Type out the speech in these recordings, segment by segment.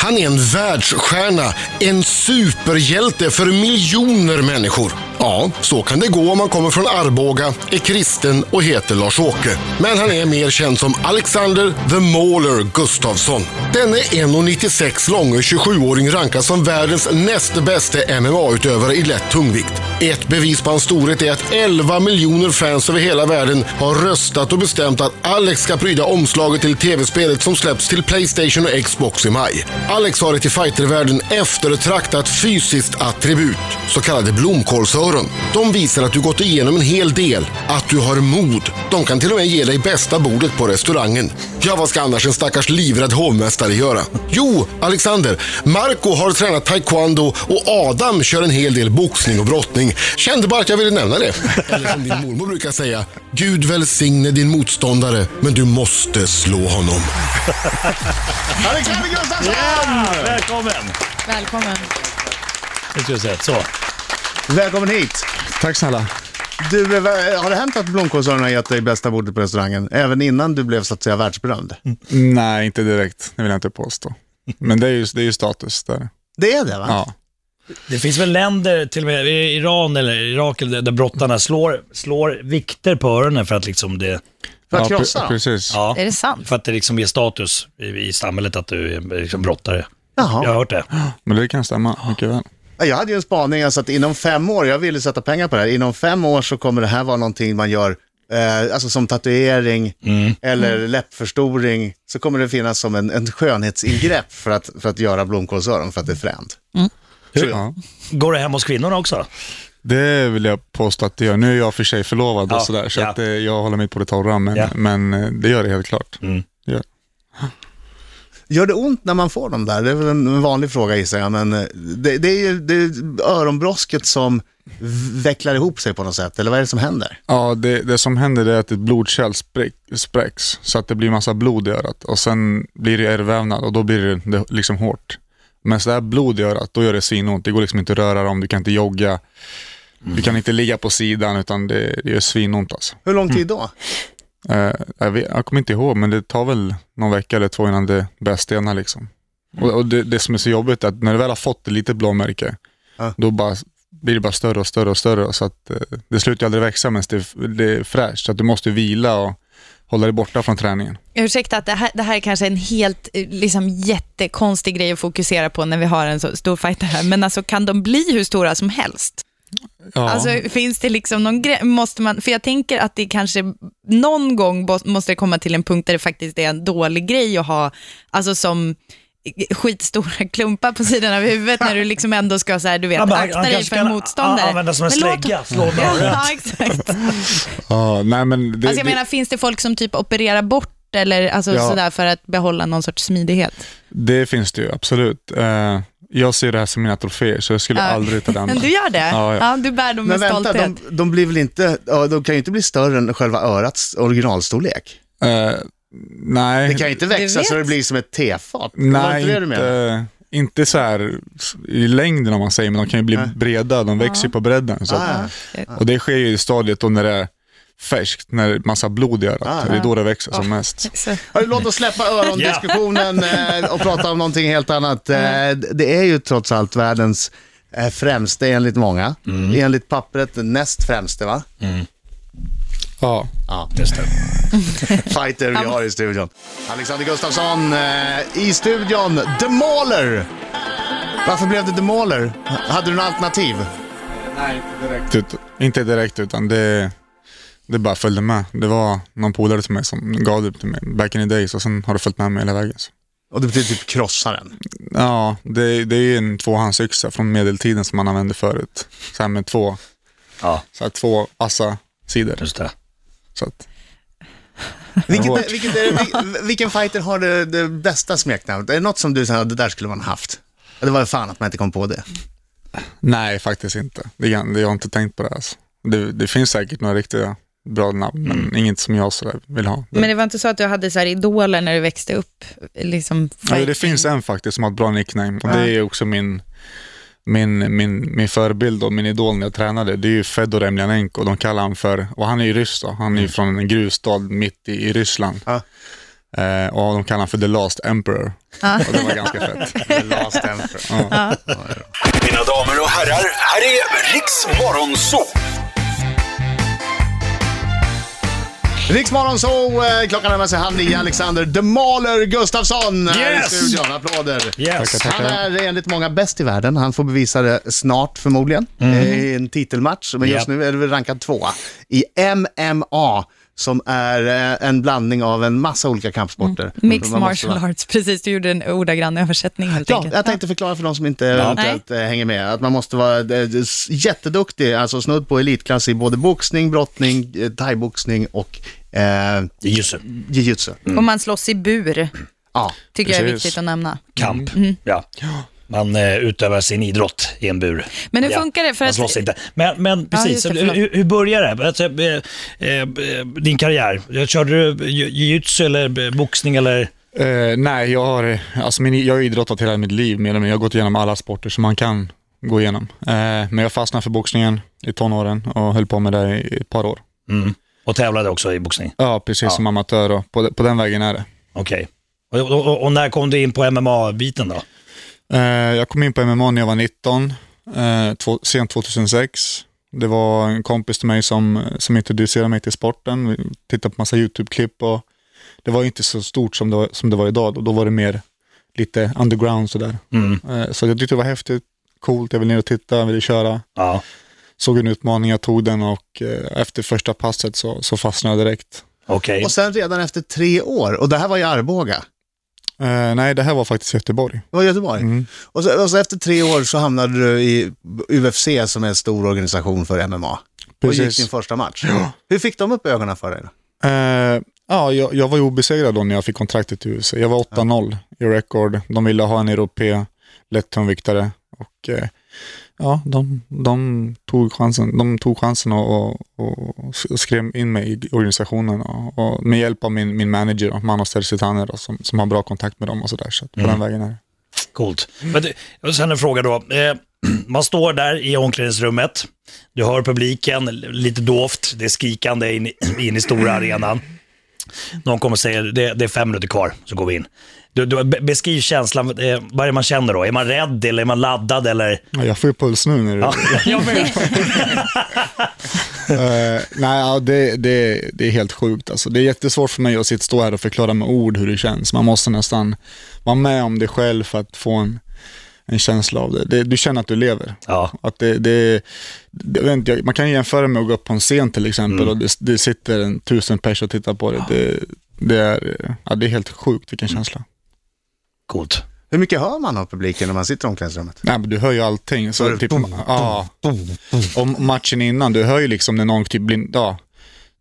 Han är en världsstjärna, en superhjälte för miljoner människor. Ja, så kan det gå om man kommer från Arboga, är kristen och heter Lars-Åke. Men han är mer känd som Alexander the Mauler Gustafsson. Denne 1,96 långe 27-åring rankas som världens näst bästa MMA-utövare i lätt tungvikt. Ett bevis på hans storhet är att 11 miljoner fans över hela världen har röstat och bestämt att Alex ska pryda omslaget till tv-spelet som släpps till Playstation och Xbox i maj. Alex har ett i fightervärlden eftertraktat fysiskt attribut, så kallade blomkålsöron. De visar att du gått igenom en hel del, att du har mod. De kan till och med ge dig bästa bordet på restaurangen. Ja, vad ska annars en stackars livrädd hovmästare göra? Jo, Alexander, Marco har tränat taekwondo och Adam kör en hel del boxning och brottning. Kände bara att jag ville nämna det. Eller som din mormor brukar säga, Gud välsigne din motståndare, men du måste slå honom. Alexander Gustafsson! Ja, välkommen! Välkommen. Så. Välkommen hit. Tack snälla. Du, eh, har det hänt att blomkålsöronen har gett dig bästa bordet på restaurangen? Även innan du blev så att säga världsberömd? Nej, inte direkt. Det vill jag inte påstå. Men det är ju, det är ju status där. Det är det va? Ja. Det finns väl länder, till och med Iran eller Irak, där brottarna slår, slår vikter på öronen för att liksom det... För att ja, krossa? Precis. Ja, Är det sant? för att det liksom ger status i, i samhället att du är liksom brottare. Jaha. Jag har hört det. Men det kan stämma mycket väl. Ja, Jag hade ju en spaning, alltså att inom fem år, jag ville sätta pengar på det här, inom fem år så kommer det här vara någonting man gör, eh, alltså som tatuering eller läppförstoring, så kommer det finnas som en, en skönhetsingrepp för att, för att göra blomkålsöron för att det är fränt. Ja. Går det hem hos kvinnorna också? Det vill jag påstå att det gör. Nu är jag för sig förlovad Ja, och sådär, så ja. att, eh, jag håller mig på det torra, men, Ja. men eh, det gör det helt klart. Mm. Det gör. Gör det ont när man får dem där? Det är väl en vanlig fråga gissar jag, men eh, det, det är ju det är öronbrosket som vecklar ihop sig på något sätt, eller vad är det som händer? Ja, det, det som händer är att ett blodkärl spräck, spräcks, så att det blir massa blod i örat. Och sen blir det ärrvävnad och då blir det, det liksom hårt. Men så där blod i örat, då gör det svinont. Det går liksom inte att röra dem, du kan inte jogga. Du kan inte ligga på sidan, utan det, det gör svinont alltså. Hur lång tid då? Eh, jag, vet, jag kommer inte ihåg, men det tar väl någon vecka eller två innan det börjar stelna. Liksom. Och, och det, det som är så jobbigt är att när du väl har fått ett litet blåmärke, Ja. då bara, blir det bara större och större och större. Så att, eh, det slutar aldrig växa medan det, det är fräscht. Så att du måste vila och hålla dig borta från träningen. Ursäkta att det här, det här är kanske en helt eh, liksom, jättekonstig grej att fokusera på när vi har en så stor fighter här, men alltså kan de bli hur stora som helst? Ja. Alltså finns det liksom någon grej, måste man, för jag tänker att det kanske någon gång måste det komma till en punkt där det faktiskt är en dålig grej att ha, alltså som skitstora klumpar på sidan av huvudet när du liksom ändå ska så här, du vet, Ja, men han- akta han dig för en motståndare. använda som en Men låt- slägga, slå. Ja, exakt. ja, nej, men det, Alltså jag det, menar, finns det folk som typ opererar bort eller alltså Ja. sådär för att behålla någon sorts smidighet? det finns det ju absolut. Eh, jag ser det här som mina troféer, så jag skulle Ja. aldrig ta den. Men du gör det? Ja, ja. du bär dem Men med vänta, stolthet. de, de blir väl inte, de kan ju inte bli större än själva örats originalstorlek? Eh, nej. Det kan ju inte växa så det blir som ett tefat. Det Nej, inte det inte, inte så här i längden om man säger, men de kan ju bli breda, de växer ju på bredden. Så att, Ah, och det sker ju i stadiet då när det är färskt, när massa blod i örat. Ah. det är då det växer som mest. Så- Hörru, Låt oss släppa örondiskussionen eh, och prata om någonting helt annat. Eh, Det är ju trots allt världens eh, främste enligt många. Enligt pappret näst främste va? Ja. Just det. Fighter vi har i studion. Alexander Gustafsson i studion. The Mauler! Varför blev det The Mauler? Hade du något alternativ? Nej, direkt. Ut, inte direkt, utan det, det bara följde med. Det var någon polare till mig som gav det till mig back in the days och sen har det följt med mig hela vägen. Så. Och det betyder typ krossaren. Ja, det, det är en tvåhandsyxa från medeltiden som man använde förut. Så här med två, Ja, så här två vassa sidor. just det. Så att, Vilket, vilket är, vilken fighter har det, det bästa smeknamnet? Är det något som du säger, det där skulle man haft? Det var fan att man inte kom på det. nej, faktiskt inte. Det, jag har inte tänkt på det. Alltså. Det, det finns säkert några riktiga bra namn, men inget som jag sådär vill ha. Men det var inte så att du hade så här idoler när du växte upp? Liksom Ja, det finns en faktiskt som har ett bra nickname och det är också min, min, min, min förebild och min idol när jag tränade. Det är ju Fedor Emelianenko. De kallar han för, och han är ju ryss då, han är ju från en gruvstad mitt i, i Ryssland. Ja. Eh, och de kallar honom för The Last Emperor. Och det var ganska fett. The Last Emperor. Mina damer och herrar, här är Riks Morgonzoo! Riksmorgon så eh, klockan närmar sig halv nio. Alexander The Mauler Gustafsson är Yes! i studion. Applåder. Yes. Tackar, Han tackar. är enligt många bäst i världen. Han får bevisa det snart förmodligen i en titelmatch. Men just Japp. nu är det väl rankad tvåa i MMA som är eh, en blandning av en massa olika kampsporter. Mixed Man måste martial vara- arts, precis. Du gjorde en ordagrann översättning helt Ja, enkelt. jag tänkte förklara för de som inte eventuellt eh, hänger med att man måste vara eh, jätteduktig, alltså snudd på elitklass i både boxning, brottning, thaiboxning och eh, Just det. jiu-jitsu. Och man slåss i bur, Ja. tycker jag är Precis. viktigt att nämna. Kamp. Ja. Man eh, utövar sin idrott i en bur. Men hur ja. funkar det? För Man att- slåss inte. Men, men precis, just det, hur, hur, börjar det? Alltså, eh, eh, din karriär, körde du jiu-jitsu eller boxning eller? Eh, nej, jag har, alltså min, jag har idrottat hela mitt liv mindre. Jag har gått igenom alla sporter som man kan gå igenom. Eh, men jag fastnade för boxningen i tonåren och höll på med det i ett par år. Mm. Och tävlade också i boxning? Ja, precis Ja. som amatör och på, på den vägen är det. Okej. Och, och, och, och när kom du in på MMA-biten då? Eh, jag kom in på MMA när jag var 19, eh, två, sent 2006. Det var en kompis till mig som, som introducerade mig till sporten. Vi tittade på massa YouTube-klipp och det var inte så stort som det var, som det var idag. Och då var det mer lite underground sådär. Mm. Eh, så jag tyckte det var häftigt, coolt, jag ville ner och titta, jag ville köra. Ja, Såg en utmaning, jag tog den och eh, efter första passet så, så fastnade jag direkt. okej. Och sen redan efter tre år, och det här var i Arboga, Eh, nej, det här var faktiskt Göteborg. det var i Göteborg. Mm. Och, så, och så efter tre år så hamnade du i UFC som är en stor organisation för MMA. Och gick Precis. din första match. Hur fick de upp ögonen för dig? Eh, ja, jag, jag var ju obesegrad då när jag fick kontraktet till UFC. Jag var 8-0 i record. De ville ha en europé, lättungviktare. Och eh, ja, de, de tog chansen, de tog chansen och, och, och skrev in mig i organisationen. Och, och med hjälp av min, min manager, Manos Tersitaner, då, som, som har bra kontakt med dem och sådär. Så att på den vägen är det. Coolt. Men och sen en fråga då. Eh, man står där i omklädningsrummet. Du hör publiken, lite dovt, det är skrikande in, in i stora arenan. Någon kommer och säger det, det är fem minuter kvar, så går vi in. Du, du, be- beskriv känslan, eh, vad är det man känner då? Är man rädd eller är man laddad eller? Ja, jag får ju puls nu. När du, Ja. Eh, nej, ja, det, det, det är helt sjukt. Alltså. Det är jättesvårt för mig att sitta stå här och förklara med ord hur det känns. Man måste nästan vara med om det själv för att få en, en känsla av det. det. Du känner att du lever. Ja, Att det, det, det, inte, man kan jämföra med att gå upp på en scen till exempel och det, det sitter en tusen personer och tittar på det. Det, det, är, ja, det är helt sjukt vilken känsla. Coolt. Hur mycket hör man av publiken när man sitter i omklädningsrummet? Nej, men du hör ju allting. Så, Hör du typ, boom, ja. Och matchen innan, du hör ju liksom när någon typ, blir, ja,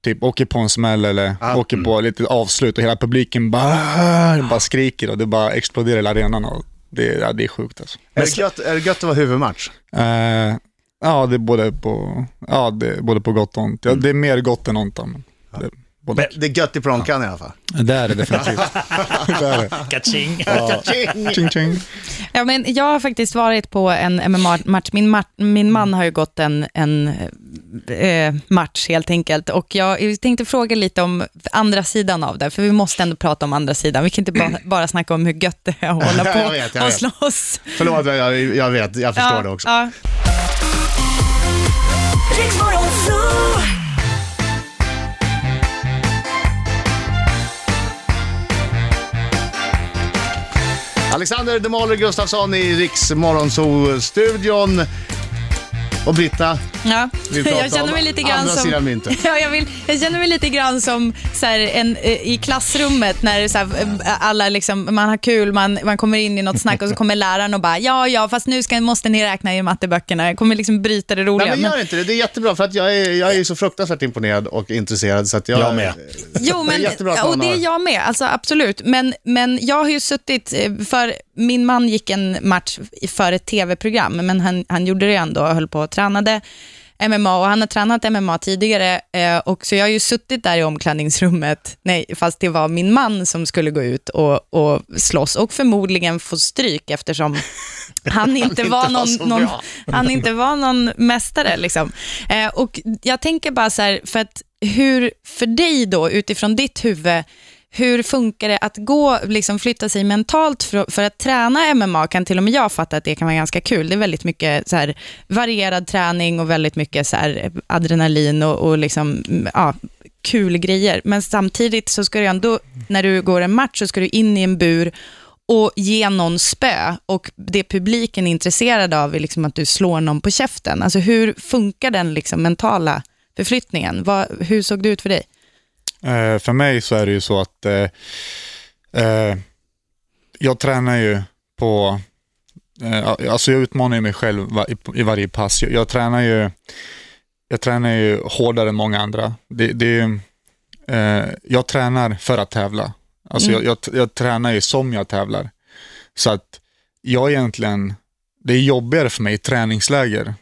typ åker på en smäll eller Ja. åker på lite avslut och hela publiken bara, bara skriker och det bara exploderar hela arenan. Och det, ja, det är sjukt alltså. Är det, gött, är det gött att vara huvudmatch? Eh, ja, det är både på, ja, det är både på gott och ont. Ja, det är mer gott än ont. Men det, både, Det är gött i prånkan i alla fall. det är det definitivt. Kaching. Ching, ching. Ja, men jag har faktiskt varit på en MMA-match. Min, ma- min man har ju gått en, en eh, match helt enkelt. Och jag tänkte fråga lite om andra sidan av det, för vi måste ändå prata om andra sidan. Vi kan inte bara, bara snacka om hur gött det är att hålla på Jag vet, jag och vet. slåss. Förlåt, jag, jag vet, jag förstår ja, det också. Ja. Alexander Demaler Gustafsson i Riks Morgonzoo-studion. Och Britta, Ja. prata Jag känner mig lite grann andra som... sidan myntet. Ja, jag, vill, jag känner mig lite grann som så här, en, eh, i klassrummet när så här, eh, alla liksom, man har kul, man, man kommer in i något snack och så kommer läraren och bara ja, ja, fast nu ska, måste ni räkna i matteböckerna. Jag kommer liksom bryta det roliga. Nej, men gör inte det. Det är jättebra för att jag är, jag är så fruktansvärt imponerad och intresserad så att jag... Jag med. Jo, men, jättebra att och det är jag med, alltså, absolut. Men, men jag har ju suttit, eh, för min man gick en match i- för ett tv-program, men han, han gjorde det ändå och höll på och tränade MMA och han har tränat MMA tidigare eh, och så jag har ju suttit där i omklädningsrummet, nej, fast det var min man som skulle gå ut och, och slåss och förmodligen få stryk eftersom han inte var var någon, så någon, han inte var någon mästare. Liksom. Eh, och jag tänker bara så här, för att hur, för dig då, utifrån ditt huvud, hur funkar det att gå, liksom flytta sig mentalt för, för att träna MMA? Kan till och med jag fatta att det kan vara ganska kul. Det är väldigt mycket så här, varierad träning och väldigt mycket så här, adrenalin och, och liksom, ja, kul grejer. Men samtidigt så ska du ändå, när du går en match så ska du in i en bur och ge någon spö och det publiken är intresserad av är liksom att du slår någon på käften. Alltså hur funkar den liksom mentala förflyttningen? Vad, hur såg det ut för dig? Eh, för mig så är det ju så att eh, eh, jag tränar ju på, eh, alltså jag utmanar ju mig själv i, varje pass. Jag, jag, tränar ju, jag tränar ju hårdare än många andra. Det, det, eh, jag tränar för att tävla. Alltså jag, jag, jag tränar ju som jag tävlar. Så att jag egentligen, det är jobbigare för mig i träningsläger.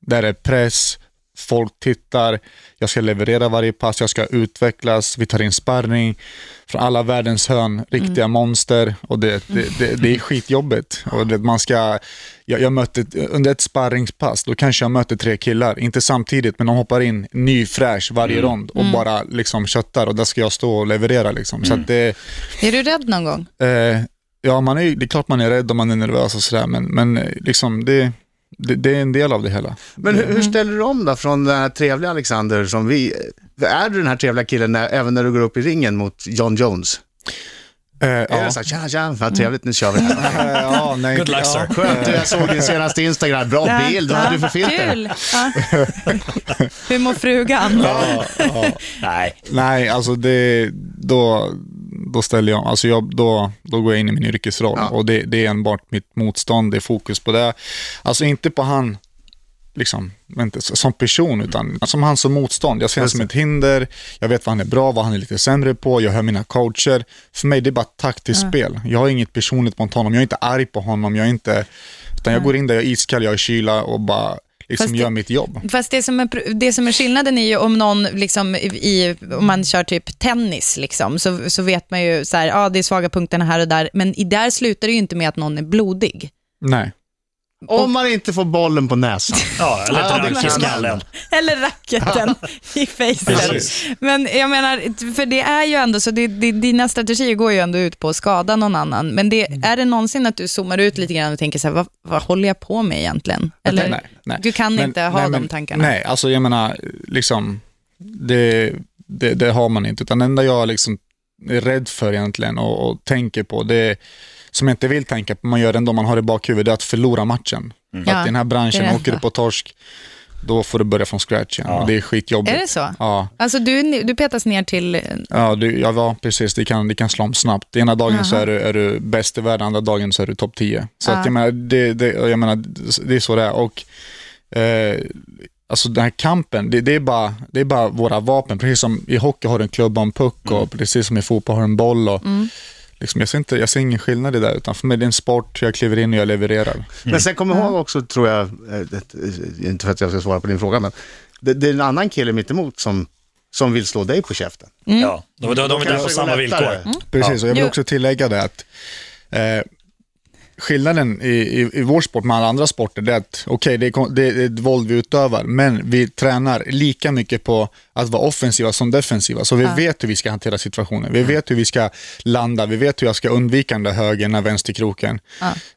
Där det är press, folk tittar, jag ska leverera varje pass, jag ska utvecklas, vi tar in sparring från alla världens hörn, riktiga monster och det, det, det, det är skitjobbigt. Och det, man ska, jag, jag mötte, under ett sparringspass, då kanske jag möter tre killar, inte samtidigt, men de hoppar in ny fräsch varje rond och bara liksom köttar och där ska jag stå och leverera. Liksom. Så att det, Är du rädd någon gång? Eh, ja, man är, det är klart man är rädd och man är nervös och sådär, men, men eh, liksom det, det, det är en del av det hela. Men hur, hur ställer du om då från den här trevliga Alexander som vi... Är du den här trevliga killen när, även när du går upp i ringen mot John Jones? Eh, Är ja. det så här, tja, tja, vad trevligt, nu kör vi här. Eh, ja, nej, Good luck, ja, sir. Skönt, jag såg din senaste Instagram, bra bild, vad hade du för filter? Kul! Ja. Hur mår frugan? Nej, Nej, alltså det, då, då ställer jag, alltså jag, då, då går jag in i min yrkesroll Ja. och det, det är enbart mitt motstånd, det är fokus på det. Alltså inte på han, liksom, inte som person, utan som han som motstånd. Jag ser honom som ett hinder, jag vet vad han är bra, vad han är lite sämre på, jag hör mina coacher. För mig det är bara taktiskt spel. Jag har inget personligt mot honom, jag är inte arg på honom, jag är inte, utan jag går in där, jag är iskall, jag är kyla och bara liksom Fast det- gör mitt jobb. Fast det som, är, det som är skillnaden är ju om någon, liksom, i, om man kör typ tennis, liksom, så, så vet man ju så här, ja det är svaga punkterna här och där, men i där slutar det ju inte med att någon är blodig. Nej. Om man inte får bollen på näsan. ja, eller Ja, rack i skallen. Eller racketen i facet. Men jag menar, för det är ju ändå så, det, det, dina strategier går ju ändå ut på att skada någon annan. Men det, är det någonsin att du zoomar ut lite grann och tänker så här, vad, vad håller jag på med egentligen? Eller, nej, nej. Du kan Men- inte ha nej, de men- tankarna? Nej, alltså jag menar, liksom, det, det, det har man inte. Utan det enda jag liksom är rädd för egentligen och, och tänker på, det som jag inte vill tänka på, man gör ändå, man har det i bakhuvudet, det att förlora matchen. För Ja, att i den här branschen, det är åker du det. på torsk, då får du börja från scratch igen. Och det är skitjobbigt. Är det så? Ja, Alltså du, du petas ner till, ja, du, ja, ja precis. Det kan, det kan slå om snabbt. Ena dagen så Aha. är du, är du bäst i världen, andra dagen så är du topp 10. Så Ja. att, jag menar, det, det, jag menar, det är så det är. Och, eh, alltså den här kampen, det, det, är bara, det är bara våra vapen. Precis som i hockey har du en klubba och en puck och precis som i fotboll har du en boll. Och, liksom, jag, ser inte, jag ser ingen skillnad i det, utan för mig det är en sport, jag kliver in och jag levererar. Men sen kom ihåg också, tror jag, eh, det- eh, inte för att jag ska svara på din fråga, men det, det är en annan kille mitt emot som, som vill slå dig på käften. Ja, de, de, de är där på det samma villkor. Precis, och jag vill också tillägga det att eh, skillnaden i, i, i vår sport med alla andra sporter det är att okej, det, är kon- det är ett våld vi utövar, men vi tränar lika mycket på att vara offensiva som defensiva. Så vi vet hur vi ska hantera situationen. Vi vet hur vi ska landa, vi vet hur jag ska undvika den där höger, den vänsterkroken.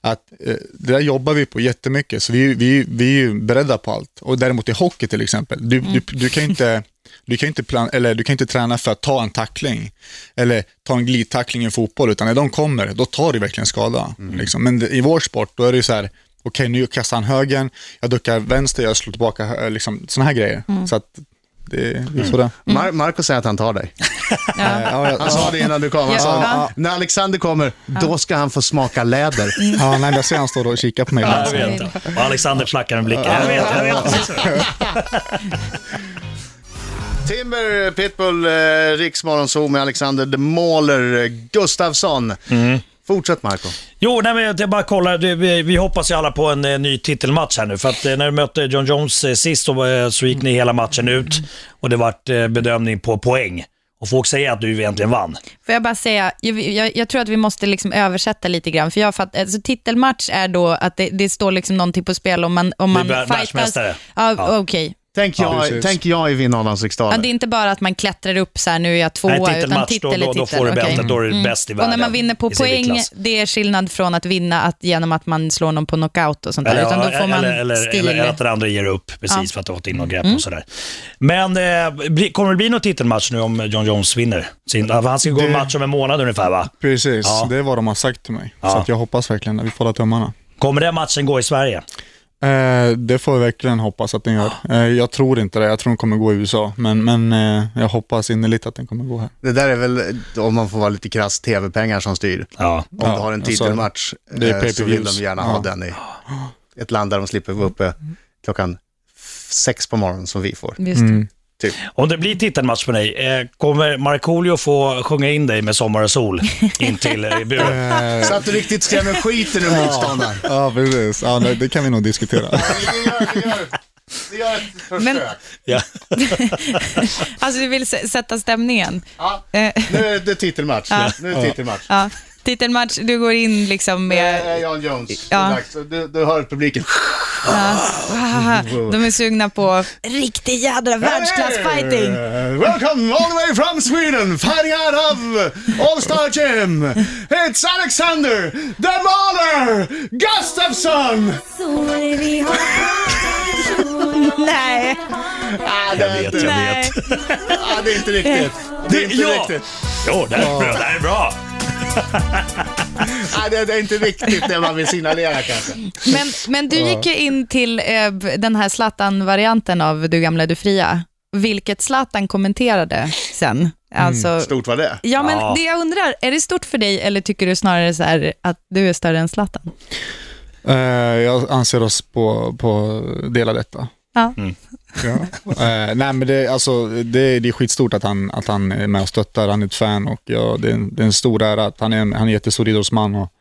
Att, eh, det där jobbar vi på jättemycket, så vi, vi, vi är ju beredda på allt. Och däremot i hockey till exempel, du, du, du kan inte du kan, inte plan- eller du kan inte träna för att ta en tackling eller ta en glidtackling i fotboll, utan när de kommer, då tar du verkligen skada. Liksom. Men i vår sport, då är det ju så här, okej nu kastar han högen, jag duckar vänster, jag slår tillbaka, hö- liksom, sådana här grejer. Så att det, det är sådär. Mar- Marco säger att han tar dig. ja. Ja, Han sa det innan du kom. Han sa, Ja. när Alexander kommer, då ska han få smaka läder. ja, nej, jag ser han står och kikar på mig. Ja, jag vet. Och Alexander flackar en blick. Jag vet, jag vet. det. Timber, Pitbull, eh, Riksmorgonzoo med Alexander de Måler Gustafsson. Fortsätt Marco. Jo, nej, men jag bara kollar. Vi, vi hoppas ju alla på en eh, ny titelmatch här nu. För att eh, när du mötte John Jones eh, sist så, eh, så gick ni hela matchen ut och det vart bedömning på poäng. Och folk säger att du egentligen vann. Får jag bara säga, jag, jag, jag tror att vi måste liksom översätta lite grann. För jag fatt, alltså, titelmatch är då att det, det står liksom någonting på spel om man, om man fightas. Ja, Ja. Okej, Tänk jag, precis. tänk jag i vinna Adams Ja, det är inte bara att man klättrar upp så här, nu är jag tvåa, Nej, utan titelmatch, titel då, är då, titel. då får du bältet, då är du bäst i Och världen. när man vinner på poäng, det är skillnad från att vinna att, genom att man slår någon på knockout och sånt där, Eller, utan då får man eller, eller, stil. eller att den andra ger upp precis Ja. Mm. för att du har fått in någon grepp och sådär. Men eh, kommer det bli någon titelmatch nu om John Jones vinner? Sin, han ska gå en Det- match om en månad ungefär va? Precis, Ja. det är vad de har sagt till mig. Ja. Så att jag hoppas verkligen att vi får hålla tummarna. Kommer den matchen gå i Sverige? Eh, det får vi verkligen hoppas att den gör. Eh, jag tror inte det, jag tror den kommer gå i USA. Men, men eh, jag hoppas innerligt att den kommer gå här. Det där är väl, om man får vara lite krass, tv-pengar som styr. Ja. Om Ja, du har en titelmatch det är eh, så vill de gärna ha Ja. den i ett land där de slipper vara uppe klockan f- sex på morgonen som vi får. Just det. Mm. Typ. Om det blir titelmatch för dig, eh, kommer Markoolio få sjunga in dig med Sommar och sol in till eh, buren? Eh, Så att du riktigt skrämmer skiten ur motståndaren. ja, precis. Ja, det, det kan vi nog diskutera. Vi gör, ett försök. Men- Ja. Alltså du vill sätta stämningen. Ja, nu är det titelmatch. Ja. Nu är det titelmatch. ja. Titelmatch, du går in liksom med... är Jan Jones. Ja. Du, du hör publiken. Ja. De är sugna på riktig jädra världsklassfighting. Welcome all the way from Sweden, fighting out of All Star Gym. It's Alexander the Mauler Gustafsson! Nej, Ah, det, Jag är vet, inte, jag nej. vet. ah, det är inte riktigt. Det är inte ja. riktigt. Jo, det här är bra. Det här är bra. Ah, det, det är inte riktigt det man vill signalera kanske. Men, men du gick ju in till eh, den här Zlatan-varianten av Du gamla, du fria. Vilket Zlatan kommenterade sen. Alltså, Stort var det. Ja, men Ja. det jag undrar, är det stort för dig eller tycker du snarare så här att du är större än Zlatan? Eh, jag anser oss på, på dela detta. Ja. Ja. Eh, nej men det, alltså, det, det är skitstort att han, att han är med och stöttar, han är ett fan och ja, det, är en, det är en stor ära att han är en, han är en jättestor idrottsman. Och,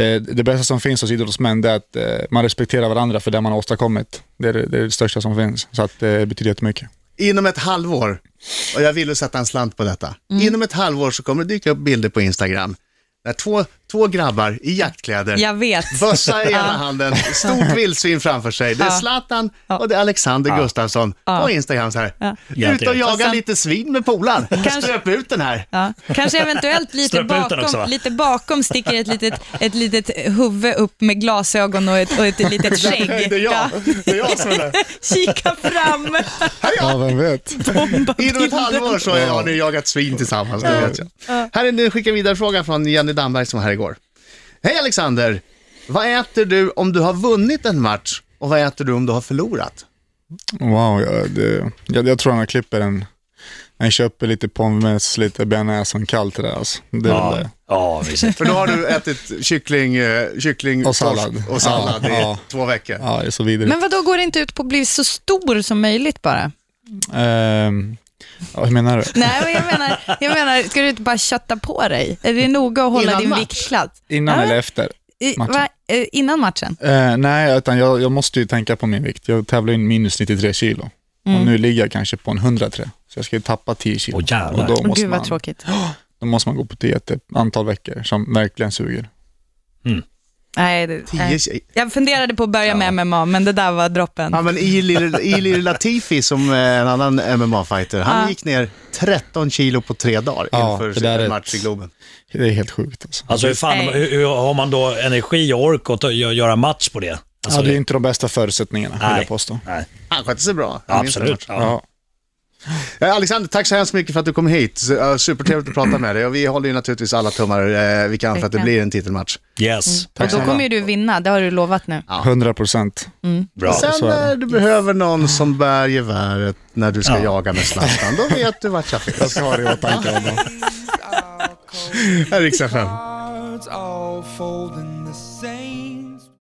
eh, det bästa som finns hos idrottsmän är att eh, man respekterar varandra för det man har åstadkommit. Det är det, det, är det största som finns, så att det betyder jättemycket. Inom ett halvår, och jag vill sätta en slant på detta. Inom ett halvår så kommer det dyka upp bilder på Instagram. Där två, två grabbar i jaktkläder Jag vet. Bössa i ena handen, stort vildsvin framför sig. Det är. Zlatan och det är Alexander Gustafsson på Instagram så här. Ut och jaga sen- lite svin med polaren. Kanske- Ströp ut den här. Ja. Kanske eventuellt lite bakom, också, lite bakom sticker ett litet, ett litet huvud upp med glasögon och ett, och ett litet skägg. Det är jag, Ja. det är jag som är det. Kika fram. Ja, vem vet. Inom ett halvår så har ni jagat svin tillsammans. Det vet jag. Här är en skicka vidare fråga från Jenny Damberg som var här. Hej Alexander! Vad äter du om du har vunnit en match och vad äter du om du har förlorat? Wow, ja, det, jag, jag tror han klipper en, han köper lite pommes, lite bearnaise och en kall till det alltså. Det är väl Ja, det. ja visst. För då har du ätit kyckling, eh, kyckling Och sallad. och sallad Ja, i ja. två veckor. Ja, det är så vidrigt. Men vad då går det inte ut på att bli så stor som möjligt bara? Ehm, ja, hur menar du? Nej, men jag menar, jag menar, ska du inte bara kötta på dig? Är det noga att hålla Innan din match? viktklass? Innan Ja. eller efter? I, Matchen. va, eh, innan matchen? Eh, nej, utan jag, jag måste ju tänka på min vikt. Jag tävlar in minus 93 kilo. Mm. Och nu ligger jag kanske på en 103. Så jag ska ju tappa 10 kilo. Åh, jävlar. och då måste, Gud vad man, tråkigt. då måste man gå på diet ett antal veckor som verkligen suger. Nej, det, Tio nej. Jag funderade på att börja med MMA, men det där var droppen. Ja, men Ilir Latifi som är en annan MMA-fighter, han Ja. gick ner 13 kilo på tre dagar inför sin match i Globen. Det är helt sjukt alltså. Alltså hur, fan, hur, hur har man då energi och ork att göra match på det? Alltså, ja, det är inte de bästa förutsättningarna, vill Nej. jag påstå. Nej, Han skötte sig bra. Absolut. Ja. Eh, Alexander, tack så hemskt mycket för att du kom hit. Eh, supertrevligt att prata med dig och vi håller ju naturligtvis alla tummar eh, vi kan för att det blir en titelmatch. Yes. Mm. Och då kommer ju du vinna, det har du lovat nu. Ja. 100 procent. Mm. Bra. Sen när du behöver någon som bär geväret när du ska ja. jaga med Zlatan, då vet du vart jag finns. Jag ska ha det i åtanke. Här är Riksdag